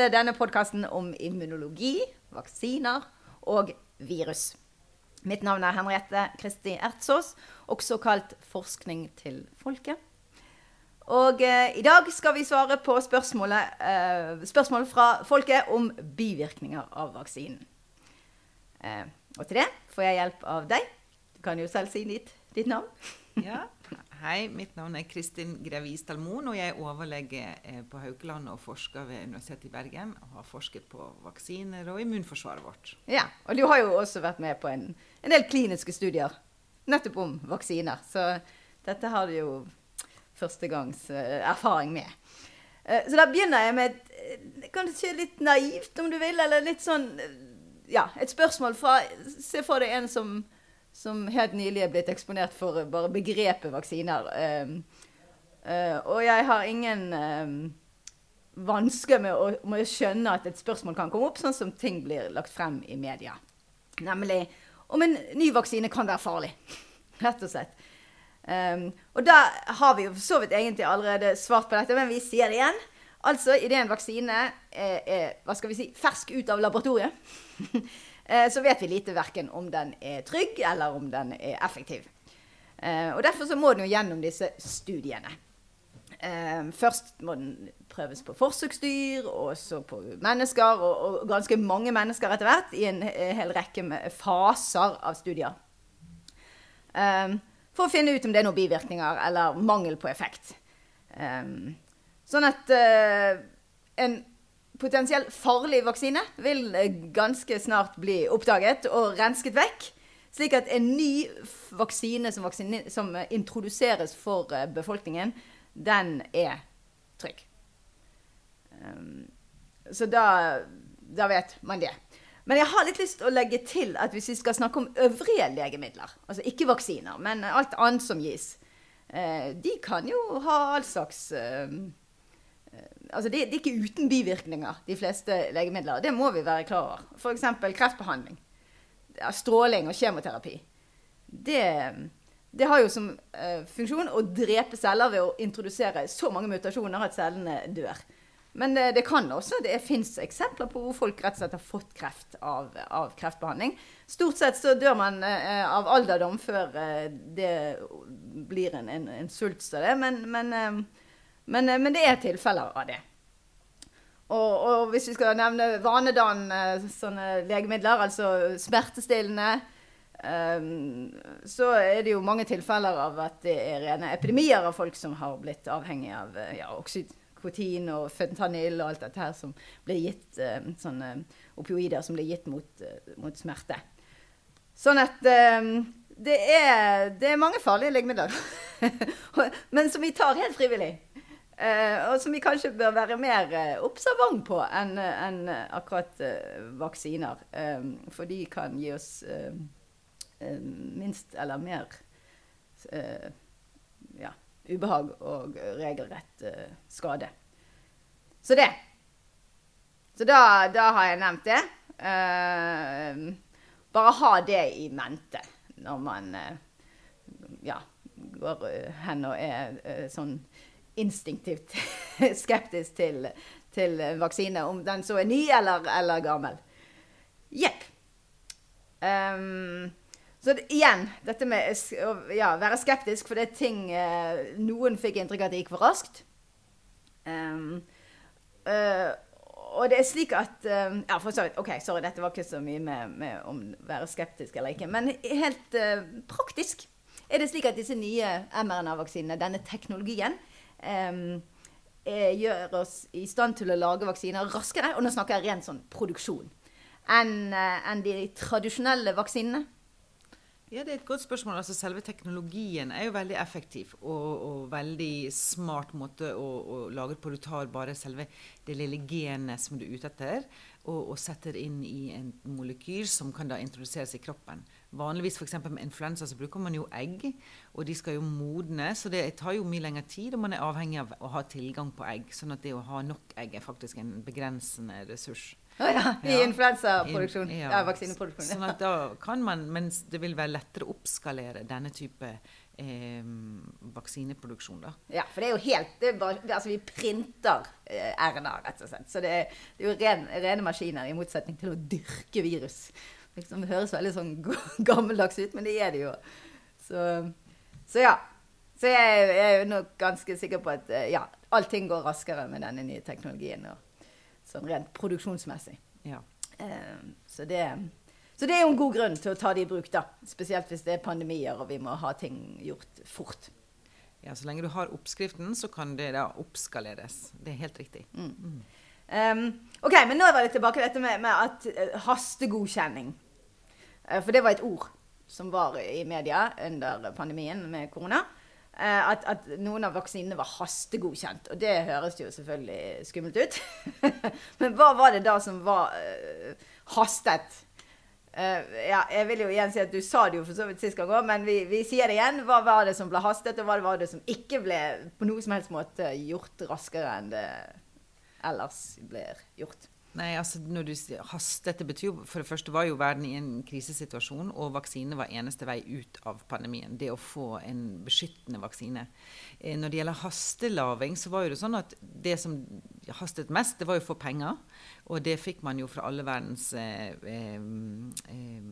til denne podkasten om immunologi, vaksiner og virus. Mitt navn er Henriette Kristi Ertsås, også kalt Forskning til folket. Og eh, i dag skal vi svare på eh, spørsmål fra folket om bivirkninger av vaksinen. Eh, og til det får jeg hjelp av deg. Du kan jo selv si ditt, ditt navn. Ja. Hei, mitt navn er Kristin Grevis Dalmon, og jeg er overlege eh, på Haukeland og forsker ved Universitetet i Bergen. Og har forsket på vaksiner og immunforsvaret vårt. Ja, Og du har jo også vært med på en, en del kliniske studier nettopp om vaksiner. Så dette har du jo førstegangs uh, erfaring med. Uh, så da begynner jeg med et, kanskje litt naivt, om du vil, eller litt sånn Ja, et spørsmål fra Se for deg en som som helt nylig er blitt eksponert for bare begrepet vaksiner. Um, uh, og jeg har ingen um, vansker med å, med å, skjønne at et spørsmål kan komme opp, sånn som ting blir lagt frem i media. Nemlig om en ny vaksine kan være farlig. Rett og slett. Um, og da har vi jo for så vidt egentlig allerede svart på dette, men vi sier det igjen. Altså, idet en vaksine er, er, hva skal vi si, fersk ut av laboratoriet Eh, så vet vi lite verken om den er trygg eller om den er effektiv. Eh, og Derfor så må den jo gjennom disse studiene. Eh, først må den prøves på forsøksdyr, og så på mennesker, og ganske mange mennesker etter hvert, i en hel rekke med faser av studier. For å finne ut om det er noen bivirkninger eller mangel på effekt. Sånn at en potensiell farlig vaksine vil ganske snart bli oppdaget og rensket vekk. Slik at en ny vaksine som, vaksine, som introduseres for eh, befolkningen, den er trygg. Um, så da, da, vet man det. Men jeg har litt lyst til å legge til at hvis vi skal snakke om øvrige legemidler, altså ikke vaksiner, men alt annet som gis, eh, de kan jo ha all slags eh, altså det, det, er ikke uten bivirkninger, de fleste legemidler. Det må vi være klar over. F.eks. kreftbehandling. Stråling og kjemoterapi. Det, det har jo som uh, funksjon å drepe celler ved å introdusere så mange mutasjoner at cellene dør. Men det, det kan også, det fins eksempler på hvor folk rett og slett har fått kreft av, av kreftbehandling. Stort sett så dør man uh, av alderdom før det blir en, en, en svulst av det. Men, men men, eh, men det er tilfeller av det. Og, og, hvis vi skal nevne vanedannende sånne legemidler, altså smertestillende, um, så er det jo mange tilfeller av at det er rene epidemier av folk som har blitt avhengig av ja, oksykotin og fentanyl og alt dette her som blir gitt, um, sånne opioider som blir gitt mot, uh, mot smerte. Sånn at um, det, er, det er mange farlige legemidler. Men som vi tar helt frivillig. Uh, og som vi kanskje bør være mer uh, observant på enn en akkurat vaksiner. For de kan gi oss minst eller mer ja, ubehag og regelrett skade. Så det. Så da, da har jeg nevnt det. bare ha det i mente når man ja, går hen og er sånn instinktivt skeptisk til, til, vaksine, om den så er ny eller, eller gammel. Jepp. Um, så det, igjen, dette med å ja, være skeptisk, for det er ting uh, Noen fikk inntrykk av at det gikk for raskt. Um, uh, og det er slik at um, ja, for så ok, sorry, Dette var ikke så mye med, med om være skeptisk eller ikke. Men helt uh, praktisk er det slik at disse nye mRNA-vaksinene, denne teknologien, gjør oss i stand til å lage vaksiner raskere, og nå snakker jeg rent sånn produksjon, enn uh, en de tradisjonelle vaksinene? Ja, Det er et godt spørsmål. Altså, selve teknologien er jo veldig effektiv og, og veldig smart måte å, å, lage på. Du tar bare selve det lille genet som du er ute etter, og, og setter inn i en molekyl som kan da introduseres i kroppen. Vanligvis f.eks. med influensa så bruker man jo egg, og de skal jo modne. Så det tar jo mye lengre tid, og man er avhengig av å ha tilgang på egg. sånn at det å ha nok egg er faktisk en begrensende ressurs. Oh, ja. I ja. influensaproduksjon. Ja. ja, vaksineproduksjon. Sånn at da kan man, mens det vil være lettere å oppskalere denne type eh, vaksineproduksjon. da. Ja, for det er jo helt det er bare, Altså, vi printer eh, RNA, rett og slett. Så det, er- det er jo ren, rene maskiner, i motsetning til å dyrke virus. Liksom, det høres veldig sånn gammeldags ut, men det er det jo. Så, så ja. Så jeg, jeg er jo nok ganske sikker på at eh, ja, allting går raskere med denne nye teknologien. Og, sånn rent produksjonsmessig. Ja. Um, så, det, så det er jo en god grunn til å ta det i bruk, da. Spesielt hvis det er pandemier og vi må ha ting gjort fort. ja, Så lenge du har oppskriften, så kan det da oppskaleres. Det er helt riktig. Um, ok, men nå var det tilbake til dette med, med at eh, hastegodkjenning. Uh, for det var et ord som var i media under pandemien med korona. Eh, at, at noen av vaksinene var hastegodkjent. Og det høres jo selvfølgelig skummelt ut. men hva var det da som var hastet? Uh, ja, jeg vil jo igjen si at Du sa det jo for så vidt sist gang òg, men vi, vi sier det igjen. Hva var det som ble hastet, og hva var det som ikke ble på noe som helst måte gjort raskere enn det ellers blir gjort? Nei, altså når du sier hast, Dette betyr jo For det første var jo verden i en krisesituasjon, og vaksine var eneste vei ut av pandemien. Det å få en beskyttende vaksine. Eh, når det gjelder hastelaving, så var jo det sånn at det som hastet mest, det var jo å få penger. Og det fikk man jo fra alle verdens eh, eh, eh,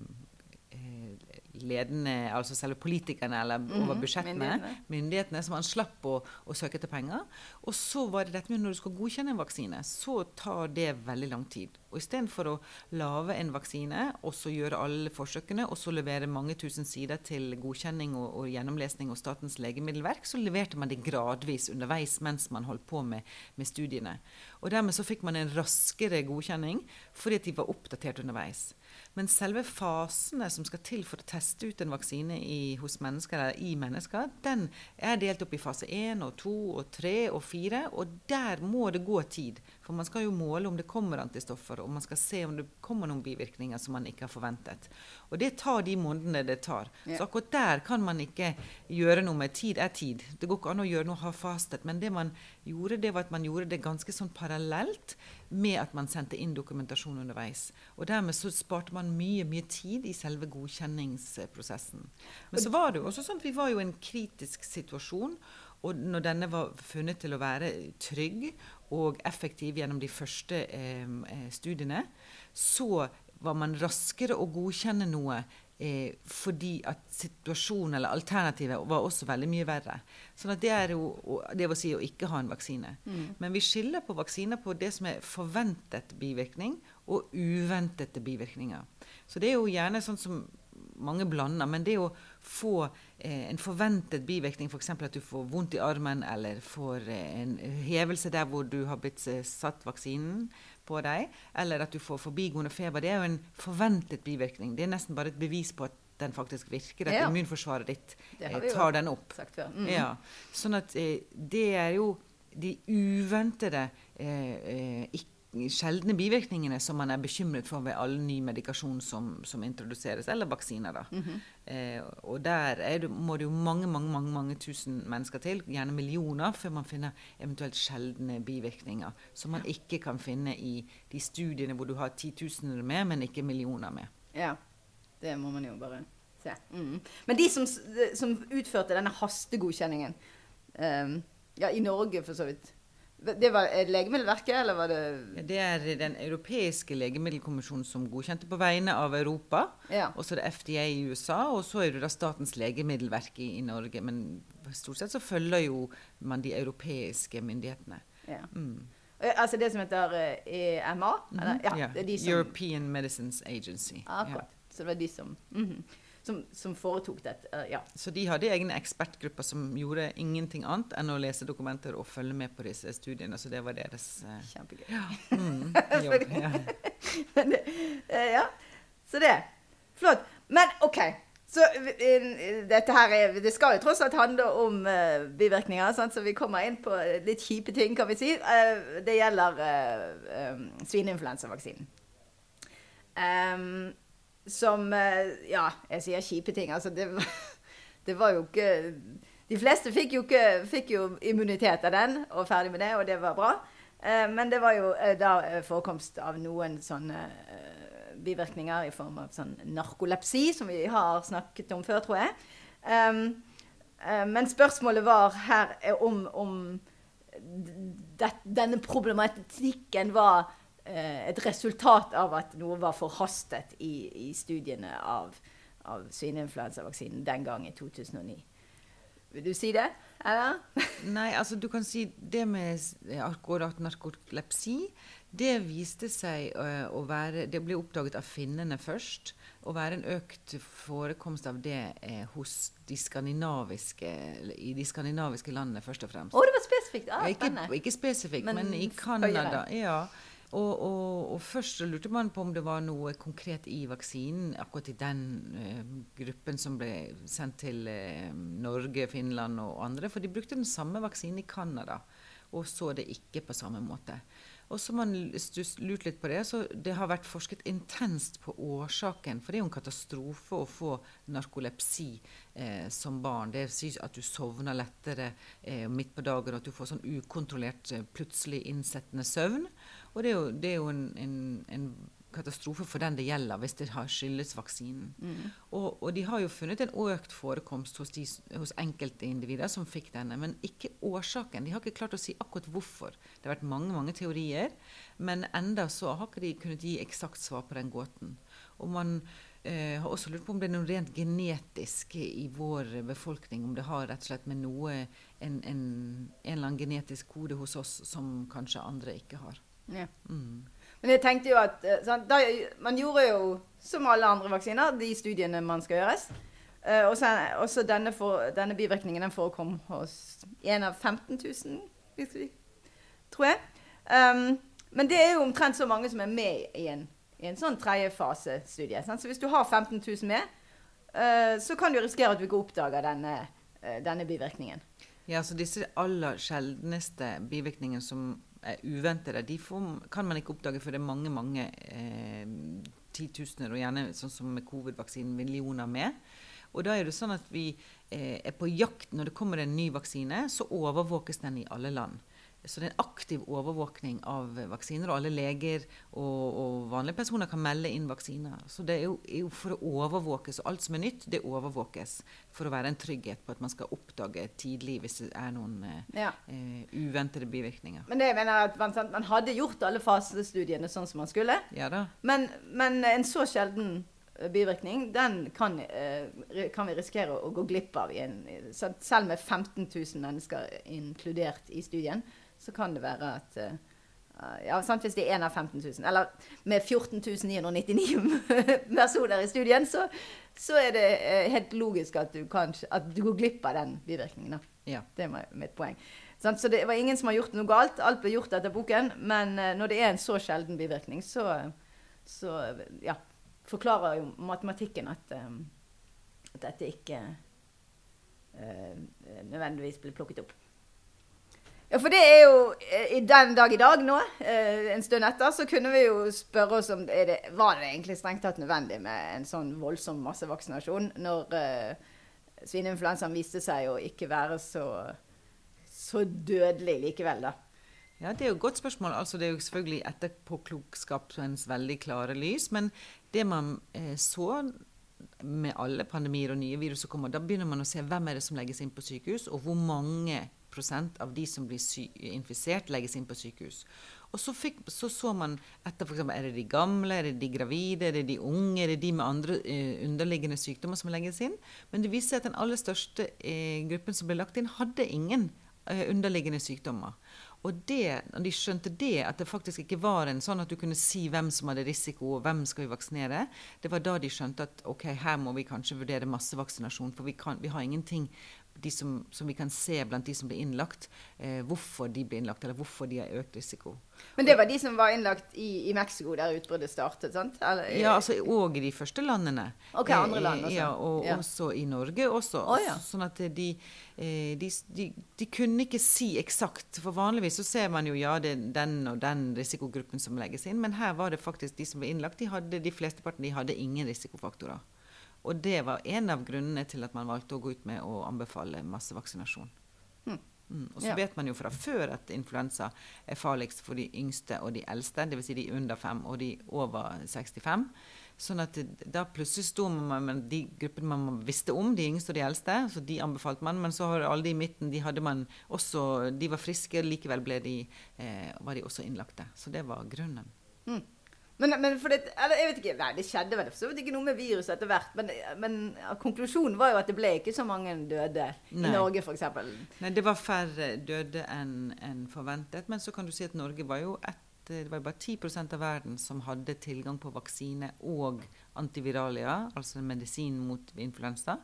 eh, ledende Altså selve politikerne eller over Mhm, budsjettene. myndighetene. Myndighetene, så man slapp å, å søke etter penger. Og så var det dette med når du skal godkjenne en vaksine, så tar det veldig lang tid. Og istedenfor å lage en vaksine, og så gjøre alle forsøkene, og så levere mange tusen sider til godkjenning og, og gjennomlesning hos Statens legemiddelverk, så leverte man det gradvis underveis mens man holdt på med, med studiene. Og dermed så fikk man en raskere godkjenning fordi de var oppdatert underveis. Men selve fasene som skal til for å teste ut en vaksine i, hos mennesker, eller i mennesker, den er delt opp i fase 1 og 2 og 3 og 4. Og der må det gå tid. For man skal jo måle om det kommer antistoffer, og man skal se om det kommer noen bivirkninger som man ikke har forventet. Og det tar de månedene det tar. Så akkurat der kan man ikke gjøre noe med tid er tid. Det går ikke an å gjøre noe halvfastet. Men det man gjorde, det var at man gjorde det ganske sånn parallelt med at man sendte inn dokumentasjon underveis. Og dermed så sparte man mye, mye tid i selve godkjenningsprosessen. Men så var det jo også sånn at vi var jo i en kritisk situasjon. Og når denne var funnet til å være trygg og effektiv gjennom de første eh, eh, studiene, så var man raskere å godkjenne noe eh, fordi at situasjonen eller alternativet var også veldig mye verre. Sånn at det er jo det vil si å ikke ha en vaksine. Men vi skiller på vaksiner på det som er forventet bivirkning og uventede bivirkninger. Så det er jo gjerne sånn som mange blander, men det å få eh, en forventet bivirkning, f.eks. at du får vondt i armen eller får eh, en hevelse der hvor du har blitt eh, satt vaksinen på deg, eller at du får forbigående feber, det er jo en forventet bivirkning. Det er nesten bare et bevis på at den faktisk virker, at Ja. immunforsvaret ditt eh, tar den opp. Mm. Ja, sånn at eh, det er jo de uventede, eh, eh, ikk- sjeldne bivirkningene som man er bekymret for ved all ny medikasjon som, som introduseres, eller vaksiner. da. Mhm. eh, og der er det, må det jo mange mange, mange, mange tusen mennesker til, gjerne millioner, før man finner eventuelt sjeldne bivirkninger som man ikke kan finne i de studiene hvor du har titusener med, men ikke millioner med. Ja, det må man jo bare se. Mm. Men de som, som utførte denne hastegodkjenningen um, Ja, i Norge for så vidt. Det var Legemiddelverket, eller var det Det er den europeiske legemiddelkommisjonen som godkjente på vegne av Europa. Ja. Og så er det FDA i USA, og så er det da Statens legemiddelverk i, i Norge. Men stort sett så følger jo man de europeiske myndighetene. ja. Mm. Eh, Altså det som heter EMA? Eller? Ja, Ja, de som European Medicines Agency. Akkurat. Så det var de som, mhm, som, som foretok dette. Uh, ja. Så de hadde egne ekspertgrupper som gjorde ingenting annet enn å lese dokumenter og følge med på disse studiene. Så det var deres uh, Kjempegøy. mm, jobb. Ja. Det, eh, ja. Så det. Flott. Men OK. Så dette her er, Det skal jo tross alt handle om uh, bivirkninger, sant? så vi kommer inn på litt kjipe ting, kan vi si. Uh, det gjelder uh, um, svineinfluensavaksinen. Em, som eh, Ja, jeg sier kjipe ting. Altså, det, det var jo ikke De fleste fikk jo, ikke, fikk jo immunitet av den, og ferdig med det, og det var bra. Eh, men det var jo eh, da forekomst av noen sånne bivirkninger i form av sånn narkolepsi, som vi har snakket om før, tror jeg. Eh, men spørsmålet var her er om, om denne problematikken var et resultat av at noe var forhastet i, i studiene av, av svineinfluensavaksinen den gang i 2009. Vil du si det? Eller? Nei, altså du kan si det med akkurat narkolepsi det viste seg uh, å være Det ble oppdaget av finnene først. Å være en økt forekomst av det eh, hos de skandinaviske, i de skandinaviske landene, først og fremst. Å, det var spesifikt? Ah, ikke, ikke, spesifikt, men, men i Canada. Ja. Og, og, og, først lurte man på om det var noe konkret i vaksinen, akkurat i den uh, gruppen som ble sendt til uh, Norge, Finland og andre. For de brukte den samme vaksinen i Canada, og så det ikke på samme måte. Og så man lurt litt på det. så Det har vært forsket intenst på årsaken. For det er jo en katastrofe å få narkolepsi eh, som barn. Det sies at du sovner lettere eh, midt på dagen, og at du får sånn ukontrollert, eh, plutselig innsettende søvn. Og det er jo, det er jo en, en, en katastrofe for den det gjelder, hvis det har skyldes vaksinen. Mm. Og, og, de har jo funnet en økt forekomst hos, de, hos enkeltindivider som fikk denne, men ikke årsaken. De har ikke klart å si akkurat hvorfor. Det har vært mange mange teorier, men enda så har ikke de kunnet gi eksakt svar på den gåten. Og man eh, har også lurt på om det er noe rent genetisk i vår befolkning, om det har rett og slett med noe en, en, en eller annen genetisk kode hos oss som kanskje andre ikke har. Ja. Mm. Men jeg tenkte jo at sånn, da, Man gjorde jo, som alle andre vaksiner, de studiene man skal gjøres. Uh, og også denne, for, denne, bivirkningen den forekom hos en av 15 000, tror jeg. Um, men det er jo omtrent så mange som er med i en, i en sånn tredjefasestudie. Så hvis du har 15 000 med, uh, så kan du risikere at du ikke oppdager denne, uh, denne bivirkningen. Ja, så disse aller sjeldneste bivirkningene som er uventede, de får, kan man ikke oppdage før det er mange mange eh, titusener, og gjerne sånn som med covid-vaksinen, millioner med. Og da er det sånn at vi eh, er på jakt når det kommer en ny vaksine, så overvåkes den i alle land. Så det er en aktiv overvåkning av vaksiner, og alle leger og, og vanlige personer kan melde inn vaksiner. Så det er jo, er jo, for å overvåkes. Og alt som er nytt, det overvåkes for å være en trygghet på at man skal oppdage tidlig hvis det er noen eh, ja. uh, uventede bivirkninger. Men det jeg mener at man, man hadde gjort alle fasestudiene sånn som man skulle. Ja da. Men, men en så sjelden eh, bivirkning, den kan, kan, vi risikere å gå glipp av. En, selv med 15 000 mennesker inkludert i studien, så kan det være at uh, ja, sant, Hvis det er én av 15 000, eller med 14 999 personer i studien, så, så er det uh, helt logisk at du, kan, at du, går glipp av den bivirkningen. Ja. Det er mitt poeng. Sant? Så det var ingen som har gjort noe galt. Alt ble gjort etter boken. Men når det er en så sjelden bivirkning, så, så ja, forklarer jo matematikken at, at dette ikke nødvendigvis blir plukket opp. Ja, for det er jo eh, i den dag i dag nå, eh, en stund etter, så kunne vi jo spørre oss om det, var det egentlig strengt tatt nødvendig med en sånn voldsom massevaksinasjon når uh, svineinfluensaen viste seg å ikke være så, så dødelig likevel, da. Ja, Det er jo et godt spørsmål. Altså, det er jo selvfølgelig etterpåklokskapens veldig klare lys. Men det man eh, så med alle pandemier og nye virus som kommer, da begynner man å se hvem er det som legges inn på sykehus, og hvor mange av de som blir infisert, legges inn på sykehus. Og så, fikk, så, så man etter f.eks. er det de gamle, er det de gravide, er det de unge, er det de med andre eh, underliggende sykdommer som legges inn. Men det viste seg at den aller største eh, gruppen som ble lagt inn, hadde ingen eh, underliggende sykdommer. Og det, når de skjønte det, at det faktisk ikke var en sånn at du kunne si hvem som hadde risiko, og hvem skal vi vaksinere, det var da de skjønte at ok, her må vi kanskje vurdere massevaksinasjon. For vi, kan, vi har ingenting de som, som, vi kan se blant de som blir innlagt, eh, hvorfor de blir innlagt, eller hvorfor de har økt risiko. Men det var de som var innlagt i, i Mexico, der utbruddet startet? sant? Eller, ja, altså, og i de første landene. Ok, andre land også. Ja, og ja. også i Norge. også. Oh, ja. Sånn at de, eh, de, de, de, kunne ikke si eksakt. For vanligvis så ser man jo ja, det er den og den risikogruppen som legges inn, men her var det faktisk de som ble innlagt, de, hadde, de flesteparten de hadde ingen risikofaktorer. Og det var en av grunnene til at man valgte å gå ut med å anbefale massevaksinasjon. Mm. Mm. Og så ja. vet man jo fra før at influensa er farligst for de yngste og de eldste, dvs. Si de under 5 og de over 65. Sånn at da plutselig sto man med de gruppene man visste om, de yngste og de eldste, så de anbefalte man. Men så har alle de i midten, de hadde man også De var friske, likevel de, eh, var de også innlagte. Så det var grunnen. Mm. Men, men for det, eller jeg vet ikke, nei, det skjedde vel så vidt ikke noe med viruset etter hvert. Men, men konklusjonen var jo at det ble ikke så mange døde Nei. i Norge, f.eks. Nei, det var færre døde enn en forventet. Men så kan du si at Norge var jo et det var bare 10% av verden som hadde tilgang på vaksine og antiviralia, altså medisin mot influensa,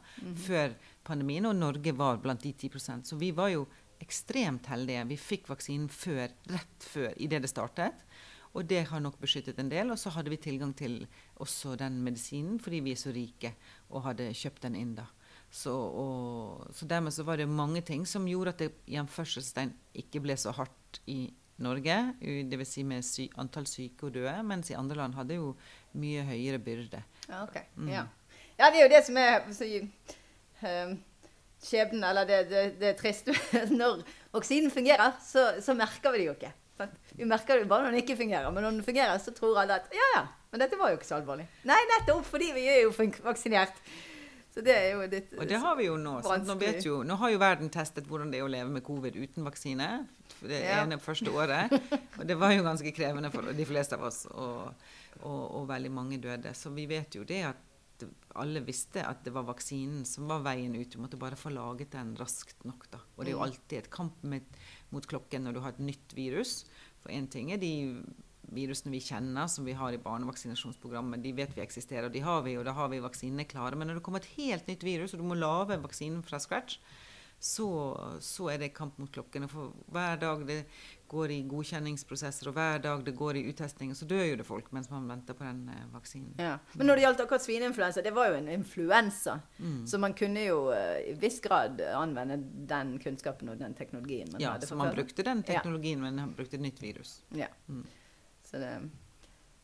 før pandemien. Og Norge var blant de 10% Så vi var jo ekstremt heldige. Vi fikk vaksinen før, rett før, idet det startet. Og det har nok beskyttet en del. Og så hadde vi tilgang til også den medisinen fordi vi er så rike og hadde kjøpt den inn da. Så, og, så dermed så var det mange ting som gjorde at det i anførselstegn ikke ble så hardt i Norge. Dvs. Si med sy antall syke og døde. Mens i andre land hadde jo mye høyere byrde. Ja, ok. Mm. Ja. ja, det er jo det som er så, um, skjebnen, eller det, det, det er trist. Når vaksinen fungerer, så, så merker vi det jo ikke. Sant? Vi merker det bare når den ikke fungerer. Men når den fungerer, så tror alle at ja, ja, men dette var jo ikke så alvorlig. Nei, nettopp fordi vi er jo vaksinert. Så det er jo litt Og det har vi jo nå. Nå, vet jo, nå har jo verden testet hvordan det er å leve med covid uten vaksine. Det Det Ja. ene første året. Og det var jo ganske krevende for de fleste av oss. Og, og, og veldig mange døde. Så vi vet jo det at alle visste at det var vaksinen som var veien ut. Du måtte bare få laget den raskt nok. da. Og det er jo Mm. alltid et kamp med, mot klokken når du har et nytt virus. For én ting er de virusene vi kjenner, som vi har i barnevaksinasjonsprogrammet. De vet vi eksisterer, og de har vi, og da har vi vaksinene klare. Men når det kommer et helt nytt virus, og du må lage vaksinen fra scratch, så, så er det kamp mot klokkene. For hver dag det går i godkjenningsprosesser, og hver dag det går i uttesting, så dør jo det folk mens man venter på den eh, vaksinen. Ja. Men når det gjaldt akkurat svineinfluensa, det var jo en influensa. Mm. Så man kunne jo eh, i viss grad anvende den kunnskapen og den teknologien man Ja, hadde. så man før. brukte den teknologien, men man brukte et nytt virus. Ja. Mm. Så det,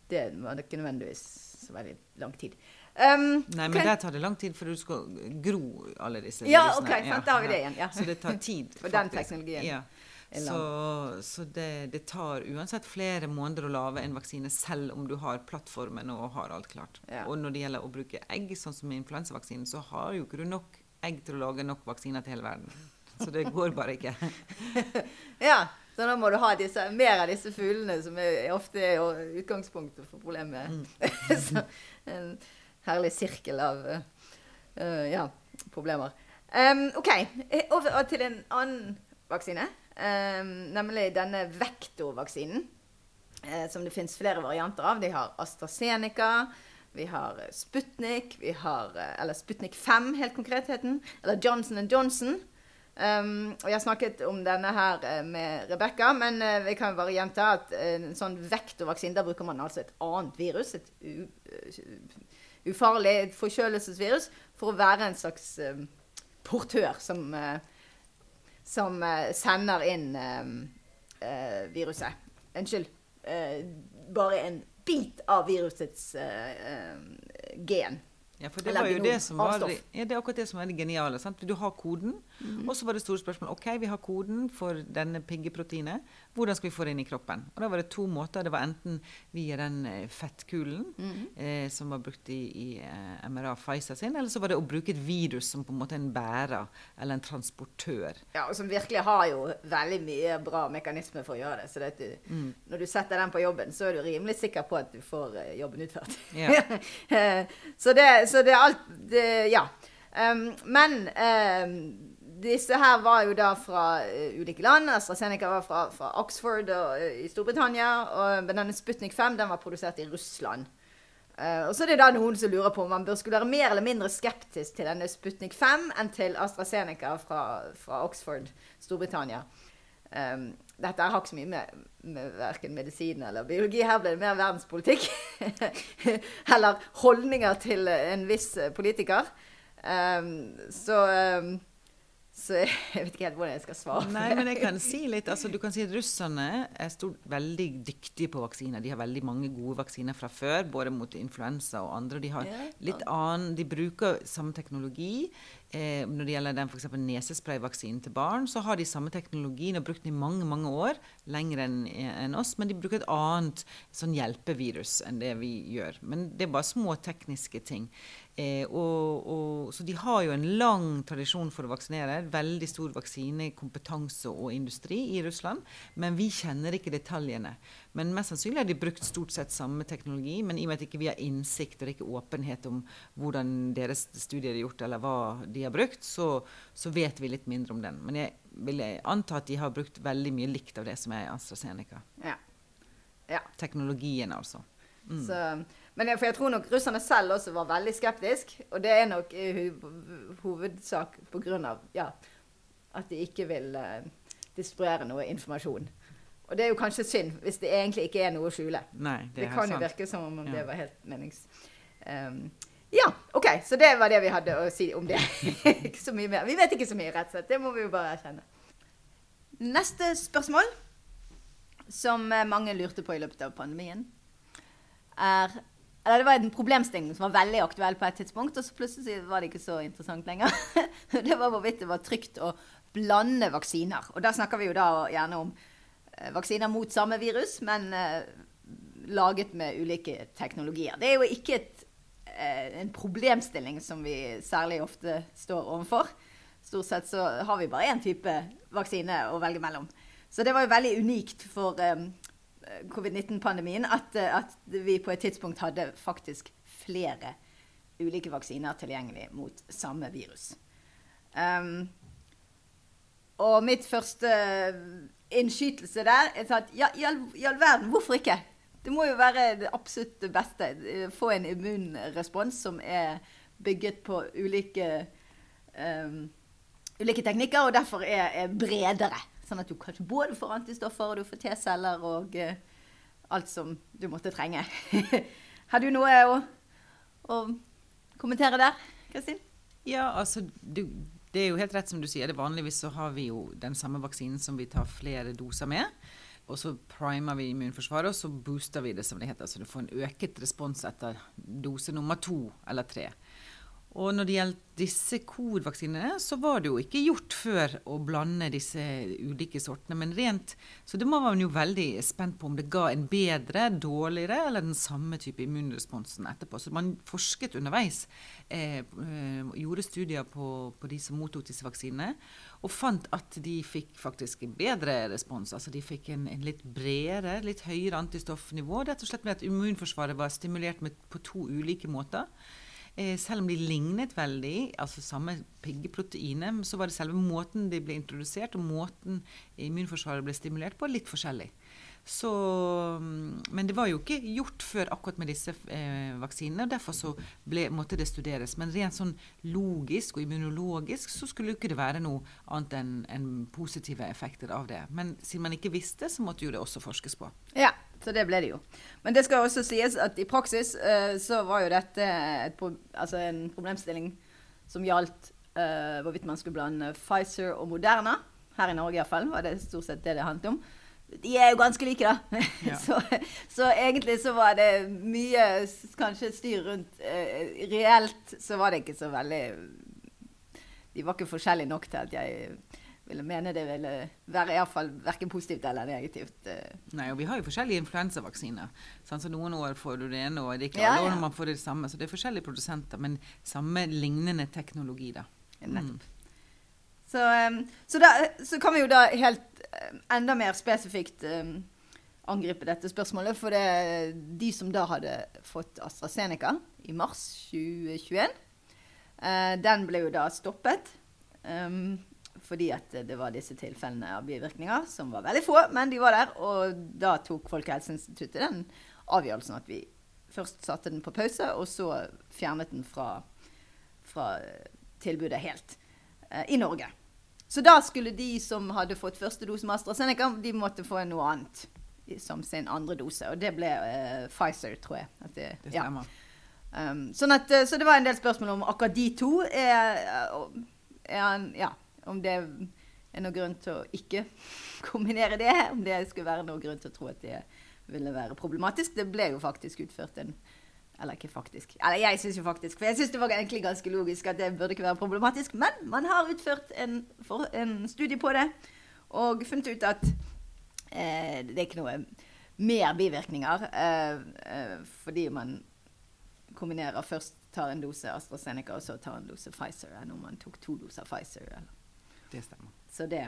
det var ikke nødvendigvis så veldig lang tid. Um, Nei, men der tar det lang tid, for du skal gro alle disse Ja, virusene. ok, sant, da har vi det igjen, ja. Så det tar tid. For den teknologien Ja. Så, så det, det tar uansett flere måneder å lage en vaksine, selv om du har plattformen og har alt klart. Ja. Og når det gjelder å bruke egg, sånn som influensavaksinen, så har jo ikke du nok egg til å lage nok vaksiner til hele verden. Så det går bare ikke. Ja, så da må du ha disse, mer av disse fuglene, som er, ofte er utgangspunktet for problemet. Mm. en herlig sirkel av eh, ja, problemer. Um, OK, eh, over til en annen vaksine. Um, nemlig denne vektorvaksinen. eh, som det fins flere varianter av. De har AstraZeneca. Vi har Sputnik, vi har, eh, eller Sputnik 5 helt konkret het den. Eller Johnson Johnson. Um, og jeg har snakket om denne her eh, med Rebekka, men uh, vi kan bare gjenta at uh, en sånn vektorvaksine, da bruker man altså et annet virus, et u, eh, ufarlig forkjølelsesvirus, for å være en slags portør som, eh, som eh, sender inn eh, eh, viruset. Unnskyld. bare en bit av virusets gen. Ja, for det Eller var jo det som var, det- ja, det er akkurat det som er det geniale. Sant? Du har koden, og så var det store spørsmål. Ok, vi har koden for denne piggeproteinet. Hvordan skal vi få det inn i kroppen? Og da var det to måter. Det var enten via den fettkulen fettkulen eh, som var brukt i, i eh, MRA Pfizer sin, eller så var det å bruke et virus som på en måte en bærer, eller en transportør. Ja, og som virkelig har jo veldig mye bra mekanismer for å gjøre det. Så det at du, Mm. når du setter den på jobben, så er du rimelig sikker på at du får eh, jobben utført. Ja. Eh, så, det, så det er alt det, Ja. Um, men um, disse her var jo da fra eh, ulike land. AstraZeneca var fra, fra Oxford og, eh, i Storbritannia. Og denne Sputnik 5 den var produsert i Russland. Uh, og så er det da noen som lurer på om man bør skulle være mer eller mindre skeptisk til denne Sputnik 5 enn til AstraZeneca fra, fra Oxford, Storbritannia. Um, dette har ikke så mye med, med verken medisin eller biologi. Her ble det mer verdenspolitikk. eller holdninger til en viss politiker. Um, så, um, Så jeg vet ikke helt hvordan jeg skal svare. Nei, men jeg kan si litt. Altså, du kan si at Russerne er stort, veldig dyktige på vaksiner. De har veldig mange gode vaksiner fra før, både mot influensa og andre. De annen, de bruker samme teknologi. Eh, når det gjelder den f.eks. nesesprayvaksinen til barn, så har de samme teknologien og brukt den i mange mange år, lenger enn en oss, men de bruker et annet sånn hjelpevirus enn det vi gjør. Men det er bare små tekniske ting. Eh, og, og, så de har jo en lang tradisjon for å vaksinere. Veldig stor vaksinekompetanse og industri i Russland. Men vi kjenner ikke detaljene. Men mest sannsynlig har de brukt stort sett samme teknologi. Men i og med at ikke vi ikke har innsikt og ikke åpenhet om hvordan deres studier er gjort, eller hva de har brukt, så, så, vet vi litt mindre om den. Men jeg vil anta at de har brukt veldig mye likt av det som er AstraZeneca. Ja. Ja. Teknologien, altså. Mm. Så men jeg, for jeg tror nok russerne selv også var veldig skeptiske. Og det er nok i hovedsak pga. Ja, at de ikke vil uh, distribuere noe informasjon. Og det er jo kanskje synd, hvis det egentlig ikke er noe å skjule. Nei, det, det kan jo virke som om ja. det var helt menings... Um, ja, OK. Så det var det vi hadde å si om det. ikke så mye mer. Vi vet ikke så mye, rett og slett. Det må vi jo bare erkjenne. Neste spørsmål, som mange lurte på i løpet av pandemien, er det var en problemstilling som var veldig aktuell på et tidspunkt, og så plutselig var det ikke så interessant lenger. det var hvorvidt det var trygt å blande vaksiner. Og da snakker vi jo da gjerne om eh, vaksiner mot samme virus, men eh, laget med ulike teknologier. Det er jo ikke et, eh, en problemstilling som vi særlig ofte står overfor. Stort sett så har vi bare én type vaksine å velge mellom. Så det var jo veldig unikt for covid-19-pandemien at, eh, at, vi på et tidspunkt hadde faktisk flere ulike vaksiner tilgjengelig mot samme virus. Um, og mitt første innskytelse der er at ja, i all, i all verden, hvorfor ikke? Det må jo være det absolutt beste. Få en immunrespons som er bygget på ulike, um, ulike teknikker, og derfor er, er bredere. Sånn at du kanskje både får antistoffer og du får T-celler og uh, alt som du måtte trenge. Har du noe å, å kommentere der, Kristin? Ja, altså du, Det er jo helt rett som du sier. det Vanligvis så har vi jo den samme vaksinen som vi tar flere doser med. Og så primer vi immunforsvaret, og så booster vi det, som det heter. Så du får en øket respons etter dose nummer to eller tre. Og når det gjelder disse COVID-vaksinene, så var det jo ikke gjort før å blande disse ulike sortene. Men rent Så det var man jo veldig spent på om det ga en bedre, dårligere eller den samme type immunresponsen etterpå. Så man forsket underveis. Eh, eh, gjorde studier på, på, de som mottok disse vaksinene, og fant at de fikk faktisk en bedre respons. Altså de fikk en, en litt bredere, litt høyere antistoffnivå. Rett og slett med at immunforsvaret var stimulert med, på to ulike måter. Eh, selv om de lignet veldig, altså samme piggeproteinet, så var det selve måten de ble introdusert og måten immunforsvaret ble stimulert på, litt forskjellig. Så, mm, men det var jo ikke gjort før akkurat med disse eh, vaksinene. og Derfor så ble, måtte det studeres. Men rent sånn logisk og immunologisk så skulle jo ikke det være noe annet enn en positive effekter av det. Men siden man ikke visste, så måtte jo det også forskes på. Ja, så det ble det jo. Men det skal også sies at i praksis uh, så var jo dette pro altså en problemstilling som gjaldt uh, hvorvidt man skulle blande Pfizer og Moderna. Her i Norge iallfall var det stort sett det det handlet om. De er jo ganske like, da. Ja. så, så, egentlig så var det mye kanskje styr rundt uh, Reelt så var det ikke så veldig De var ikke forskjellige nok til at jeg ville mene det ville være iallfall verken positivt eller negativt. Eh. Nei, og vi har jo forskjellige influensavaksiner. Sånn, så noen år får du det ene, og det er ikke alle ja, ja. man får det samme. Så det er forskjellige produsenter, men samme lignende teknologi, da. Mm. Så, um, så, da, så, kan vi jo da helt enda mer spesifikt um, angripe dette spørsmålet. For det, de som da hadde fått AstraZeneca i mars 2021, uh, den ble jo da stoppet. Um, fordi at det var disse tilfellene av bivirkninger, som var veldig få, men de var der. Og da tok Folkehelseinstituttet den avgjørelsen at vi først satte den på pause, og så fjernet den fra, fra tilbudet helt eh, i Norge. Så da skulle de som hadde fått første dose med AstraZeneca, de måtte få noe annet som sin andre dose. Og det ble eh, Pfizer, tror jeg. Det, det, stemmer. Ja. Um, sånn at, eh, så det var en del spørsmål om akkurat de to er, er, er Ja om det er noen grunn til å ikke kombinere det. Om det skulle være noen grunn til å tro at det ville være problematisk. Det ble jo faktisk utført en Eller ikke faktisk. Eller jeg syns jo faktisk, for jeg syns det var egentlig ganske logisk at det burde ikke være problematisk. Men man har utført en, for, en studie på det og funnet ut at eh, det er ikke noe mer bivirkninger eh, eh, fordi man kombinerer først tar en dose AstraZeneca og så tar en dose Pfizer enn om man tok to doser Pfizer. Eller. Det stemmer. Så det,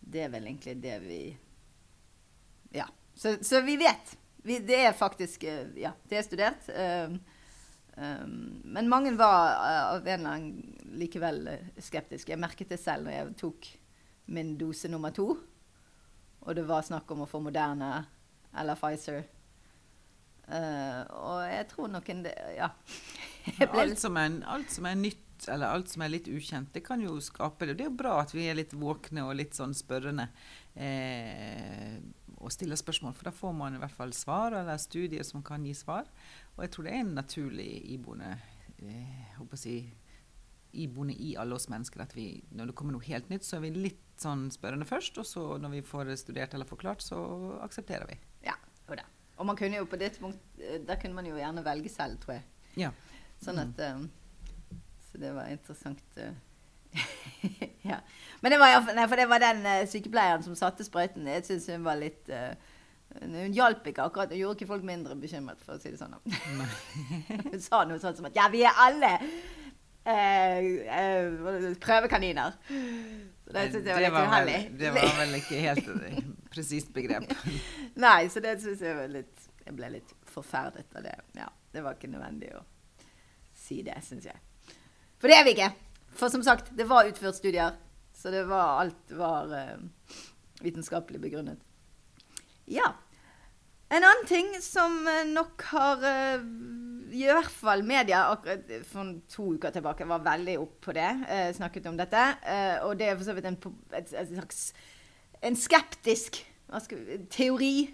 det er vel egentlig det vi Ja. Så, så vi vet. Vi, det er faktisk eh, Ja, det er studert. Um, um, men mange var uh, av en eller annen likevel skeptiske. Jeg merket det selv når jeg tok min dose nummer to. Og det var snakk om å få Moderne eller Pfizer. Uh, og jeg tror nok en Ja. alt, som er, alt som er nytt eller alt som er litt ukjent, det kan jo skape det. Det er jo bra at vi er litt våkne og litt sånn spørrende eh, og stiller spørsmål, for da får man i hvert fall svar, eller studier som kan gi svar. Og jeg tror det er en naturlig iboende eh, si, iboende i alle oss mennesker at vi, når det kommer noe helt nytt, så er vi litt sånn spørrende først, og så når vi får studert eller forklart, så aksepterer vi. Ja, jo da. Og man kunne jo på det punkt, eh, der kunne man jo gjerne velge selv, tror jeg. Ja. Sånn at um, Så det var interessant. Uh, ja. Men det var, nei, for det var den uh, sykepleieren som satte sprøyten. Jeg syns hun var litt uh, Hun hjalp ikke akkurat. Hun gjorde ikke folk mindre bekymret, for å si det sånn. hun sa noe sånt som at ja, vi er alle prøvekaniner. Så det syns jeg var litt uheldig. Det var vel ikke helt presist begrep. Nei, så det syns jeg var litt Jeg ble litt forferdet av det. Ja, det var ikke nødvendig å si det, syns jeg. For det er vi ikke. For som sagt, det var utført studier. Så det var, alt var uh, vitenskapelig begrunnet. Ja. En annen ting som uh, nok har uh, I hvert fall media akkurat for to uker tilbake var veldig opp på det. snakket om dette. og det er for så vidt en, et, et slags en skeptisk teori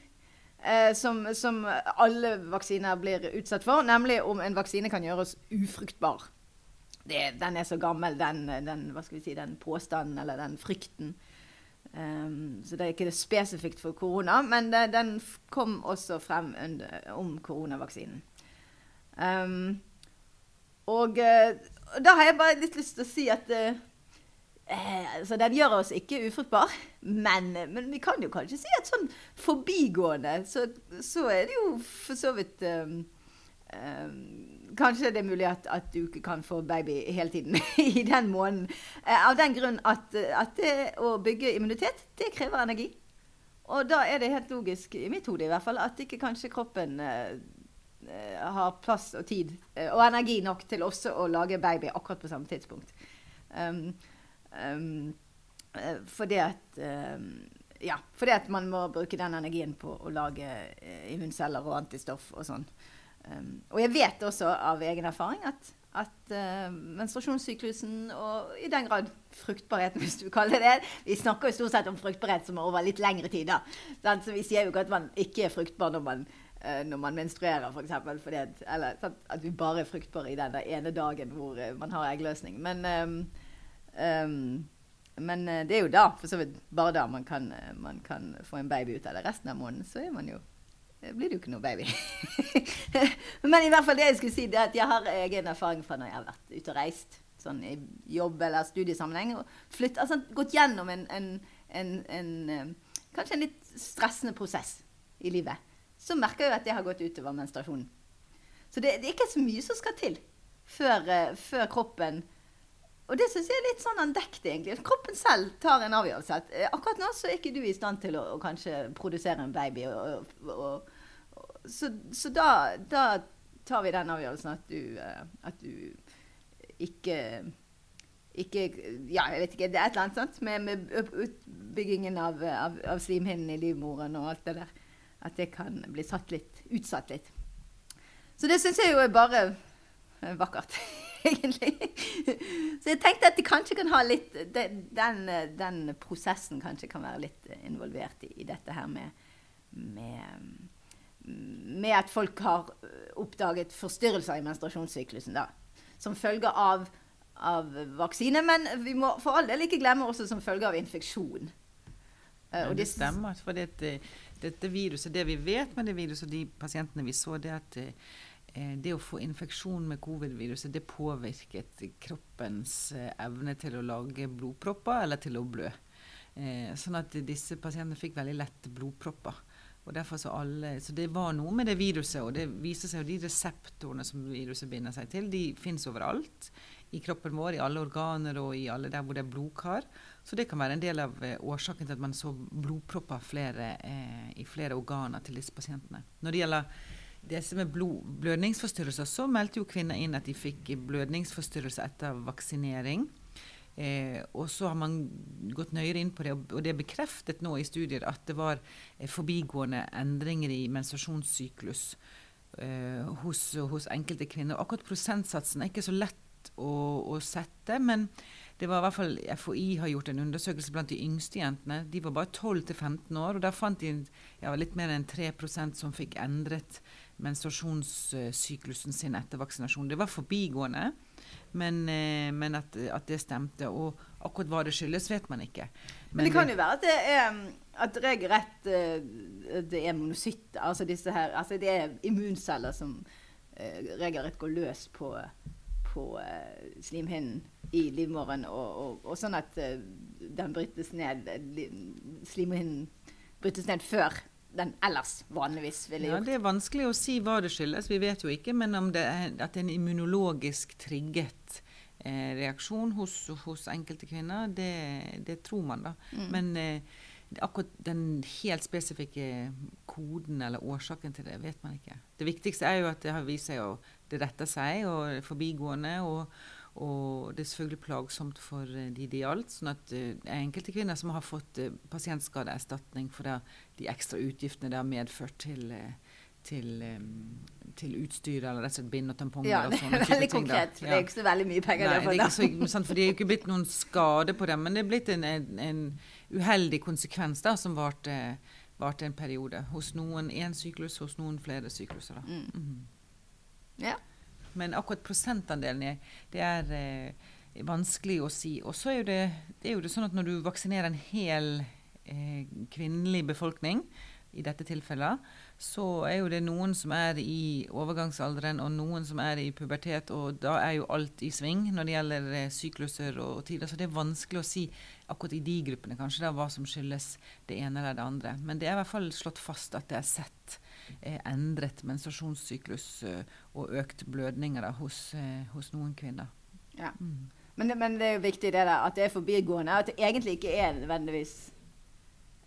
som, som, alle vaksiner blir utsatt for, nemlig om en vaksine kan gjøre oss ufruktbar det, den er så gammel, den, den, si, den påstanden eller den frykten. Um, så det er ikke det spesifikt for korona, men det, den kom også frem under, om koronavaksinen. Um, og og, da har jeg bare litt lyst til å si at uh, eh, altså den gjør oss ikke ufruktbar, men, men, vi kan jo kanskje si at sånn forbigående så, så er det jo for så vidt um, Kanskje det er mulig at, at, du ikke kan få baby hele tiden i den måneden. Eh, av den grunn at, at, det å bygge immunitet, det krever energi. Og da er det helt logisk, i mitt hode i hvert fall, at ikke kanskje kroppen eh, eh har plass og tid eh, og energi nok til også å lage baby akkurat på samme tidspunkt. Um, um, fordi at um, ja, fordi at man må bruke den energien på å lage eh, immunceller og antistoff og sånn. Um, og jeg vet også av egen erfaring at, at uh, menstruasjonssyklusen, og i den grad fruktbarheten, hvis du kaller det Vi snakker jo stort sett om fruktbarhet som er over litt lengre tid. da. Så vi sier jo ikke at man ikke er fruktbar når man, uh, når man menstruerer, f.eks. Eller sant? at vi bare er fruktbare i den ene dagen hvor uh, man har eggløsning. Men, um, um, men det er jo da, for så vidt bare da, man kan, man kan få en baby ut av det. Resten av måneden så er man jo blir det jo ikke noe baby. Men i hvert fall det jeg skulle si, det er at jeg har egen erfaring fra når jeg har vært ute og reist. Sånn i jobb- eller studiesammenheng. Og flytt, altså, gått gjennom en, en, en, en, eh, kanskje en litt stressende prosess i livet. Så merker jeg at det har gått utover menstruasjonen. Så det, det er ikke så mye som skal til før, uh, før kroppen og det syns jeg er litt sånn andektig, egentlig. Kroppen selv tar en avgjørelse. Eh, akkurat nå så er ikke du i stand til å, å kanskje produsere en baby. Og, og, og, så, så da, da, tar vi den avgjørelsen at du, eh, at du ikke ikke Ja, jeg vet ikke. Det er et eller annet sant? Med, med utbyggingen av, av, av, slimhinnen i livmoren og alt det der. At det kan bli satt litt, utsatt litt. Så det syns jeg jo er bare vakkert, egentlig. Så jeg tenkte at de kanskje kan ha litt Den, den prosessen kanskje kan være litt involvert i, i dette her med, med med at folk har øh, oppdaget forstyrrelser i menstruasjonssyklusen. da, Som følge av av vaksine. Men vi må for all del ikke glemme også som følge av infeksjon. Uh, og det stemmer. For dette, dette viruset, det vi vet med det viruset og de pasientene vi så, det er at eh, det å få infeksjon med covid-viruset, det påvirket kroppens eh, evne til å lage blodpropper eller til å blø. Eh, sånn at disse pasientene fikk veldig lett blodpropper. Og derfor så, alle, så det var noe med det viruset, og det viser seg jo de reseptorene som viruset binder seg til, de fins overalt i kroppen vår, i alle organer og i alle der hvor det er blodkar. Så det kan være en del av eh, årsaken til at man så blodpropper flere, eh, i flere organer til disse pasientene. Når det gjelder disse med blod, blødningsforstyrrelser, så meldte jo kvinner inn at de fikk blødningsforstyrrelser etter vaksinering. Eh, og så har man gått nøyere inn på det, og det er bekreftet nå i studier at det var eh, forbigående endringer i menstruasjonssyklus eh, hos, hos enkelte kvinner. Akkurat prosentsatsen er ikke så lett å, å sette, men det var i hvert fall FHI har gjort en undersøkelse blant de yngste jentene. De var bare 12-15 år, og der fant de ja, litt mer enn 3% som fikk endret menstruasjonssyklusen sin etter vaksinasjon. Det var forbigående, men, eh, men at, at det stemte. Og akkurat hva det skyldes, vet man ikke. Men det kan jo være at det er at regelrett eh, det er monocytter. Altså disse her Altså det er immunceller som eh, regelrett går løs på, på slimhinnen i livmoren, og, og, og sånn at den brytes ned li- Slimhinnen brytes ned før den ellers vanligvis ville gjort. Ja. Det er vanskelig å si hva det skyldes, vi vet jo ikke. Men om det er, at det er en immunologisk trigget eh, reaksjon hos, hos enkelte kvinner, det, det tror man, da. Mm. Men eh, akkurat den helt spesifikke koden eller årsaken til det, vet man ikke. Det viktigste er jo at det har vist seg å det retter seg og forbigående. og og det er selvfølgelig plagsomt for eh, de det gjaldt. sånn at eh, er enkelte kvinner som har fått uh, pasientskadeerstatning for det, de ekstra utgiftene det har medført til, eh, til, um, til utstyr eller rett og slett bind og tamponger. Ja, det er veldig konkret. Ja. Det er ikke så veldig mye penger. Nei, det det er ikke så, sant, for det er jo ikke blitt noen skade på dem, men det er blitt en, en, en uheldig konsekvens da, som varte, varte en periode. Hos noen én syklus, hos noen flere sykluser. Da. Mm. Mhm. Ja. Men akkurat prosentandelen det er eh, vanskelig å si. Og så er er jo det sånn at når du vaksinerer en hel eh, kvinnelig befolkning, i dette tilfellet, så er jo det noen som er i overgangsalderen, og noen som er i pubertet, og da er jo alt i sving når det gjelder eh, sykluser og, tider. Så det er vanskelig å si akkurat i de gruppene kanskje da, hva som skyldes det ene eller det andre. Men det er i hvert fall slått fast at det er sett endret menstruasjonssyklus eh, og økt blødninger da, hos, eh, hos noen kvinner. Ja. Mm. Men, det- men det er jo viktig det der, at det er forbigående. At det egentlig ikke er nødvendigvis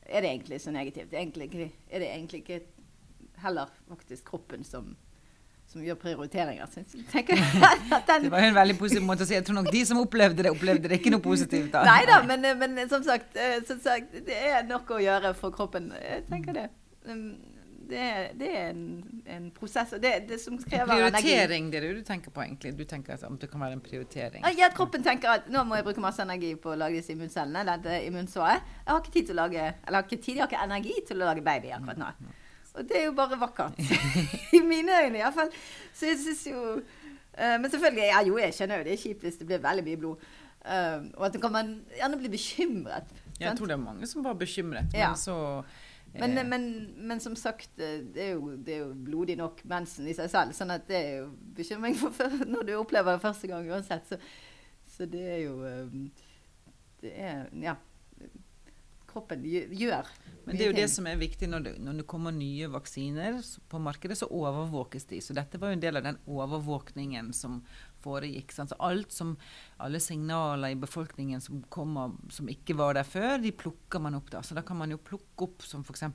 Er det egentlig så negativt? Det egentlig er det egentlig ikke heller faktisk kroppen som, som gjør prioriteringer? Synes jeg. Det var en veldig positiv måte å si. Jeg tror nok de som opplevde det, opplevde det ikke noe positivt. da. Nei da, men, men som, sagt, eh, som sagt, det er nok å gjøre for kroppen. Jeg tenker det. Det er, det er en, en prosess, det, det som En krever energi. prioritering, det er det du tenker på egentlig. Du tenker at det kan være en prioritering. Ja, kroppen tenker at nå må jeg bruke masse energi på å lage disse immuncellene. Dette immunsåret. Jeg har ikke tid til å lage Eller jeg har ikke tid, jeg har ikke energi til å lage baby akkurat nå. Og det er jo bare vakkert. I mine øyne iallfall. Så jeg syns jo uh, Men selvfølgelig, ja, jo, jeg skjønner jo det er kjipt hvis det blir veldig mye blod. Uh, og at kan man gjerne bli bekymret. Jeg tror det er mange som var bekymret. Ja. Men så Men, eh, men, men som sagt, eh, det er, jo, det er jo blodig nok mensen i seg selv. sånn at det er jo bekymring for når du opplever det første gang uansett. Så, så det er jo eh, Det er Ja. Kroppen gjør Men det er jo det som er viktig når det, når det kommer nye vaksiner på markedet, så overvåkes de. Så dette var jo en del av den overvåkningen som foregikk. Sant? Så alt som, alle signaler i befolkningen som kommer som ikke var der før, de plukker man opp da. Så da kan man jo plukke opp som f.eks.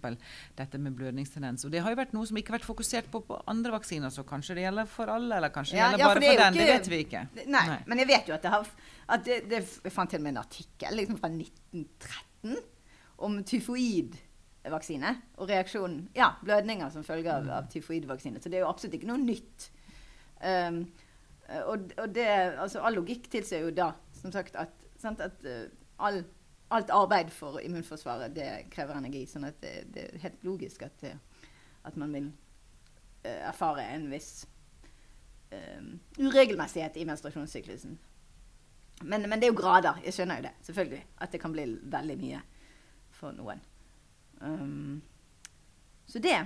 dette med blødningstendens. Og det har jo vært noe som ikke har vært fokusert på på andre vaksiner, så kanskje det gjelder for alle, eller kanskje det Ja, gjelder ja, bare det for den. den. Det vet vi ikke. Nei, Nei. men jeg vet jo at det har at det, det, Jeg fant til og med en artikkel liksom fra 1913 om tyfoidvaksine og reaksjonen Ja, blødninger som følge av, av tyfoidvaksine. Så det er jo absolutt ikke noe nytt. Um, og, og det, altså all logikk tilsier jo da, som sagt, at, sant, at uh, all, alt arbeid for immunforsvaret det krever energi. Sånn at det, det er helt logisk at, det, at man vil erfare en viss um, uregelmessighet i menstruasjonssyklusen. Men, men det er jo grader. Jeg skjønner jo det, selvfølgelig. At det kan bli veldig mye for noen. Um, så det.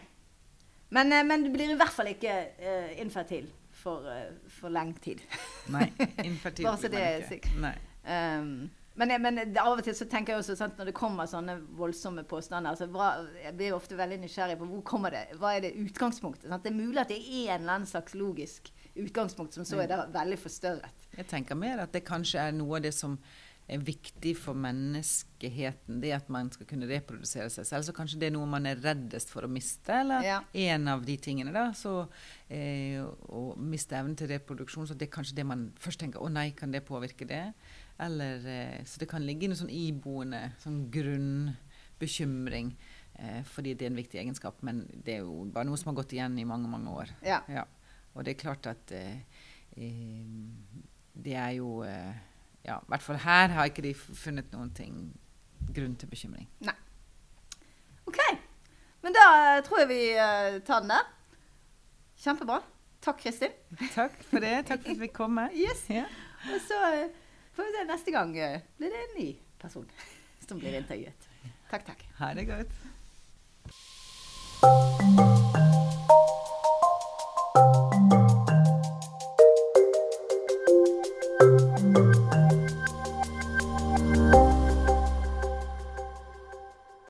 Men, eh, men du blir i hvert fall ikke uh, infertil for, uh, for lang tid. Nei. Infertil Bare så det er ikke. sikkert. Um, men, men av og til så tenker jeg også sant, når det kommer sånne voldsomme påstander altså, hva, Jeg blir ofte veldig nysgjerrig på hvor kommer det, hva er det utgangspunktet. Sant? Det er mulig at det er en eller annen slags logisk utgangspunkt som så er da veldig forstørret. Jeg tenker mer at det kanskje er noe av det som er viktig for menneskeheten. Det at man skal kunne reprodusere seg selv. Så kanskje det er noe man er reddest for å miste. Eller Ja. en av de tingene. da, så eh, Å miste evnen til reproduksjon. Så det er kanskje det man først tenker Å nei, kan det påvirke det? Eller, eh, så det kan ligge noe sånn iboende sånn grunnbekymring. Eh, fordi det er en viktig egenskap. Men det er jo bare noe som har gått igjen i mange, mange år. Ja. Ja. Og det er klart at eh, eh, det er jo eh, Ja, i hvert fall her har ikke de funnet noen ting grunn til bekymring. Nei. OK. Men da eh, tror jeg vi eh, tar den der. Kjempebra. Takk, Kristin. Takk for det. Takk for at vi kom. Med. Yes. Ja. Og så eh, får vi se neste gang blir det en ny person som blir intervjuet. Takk, takk. Ha det godt.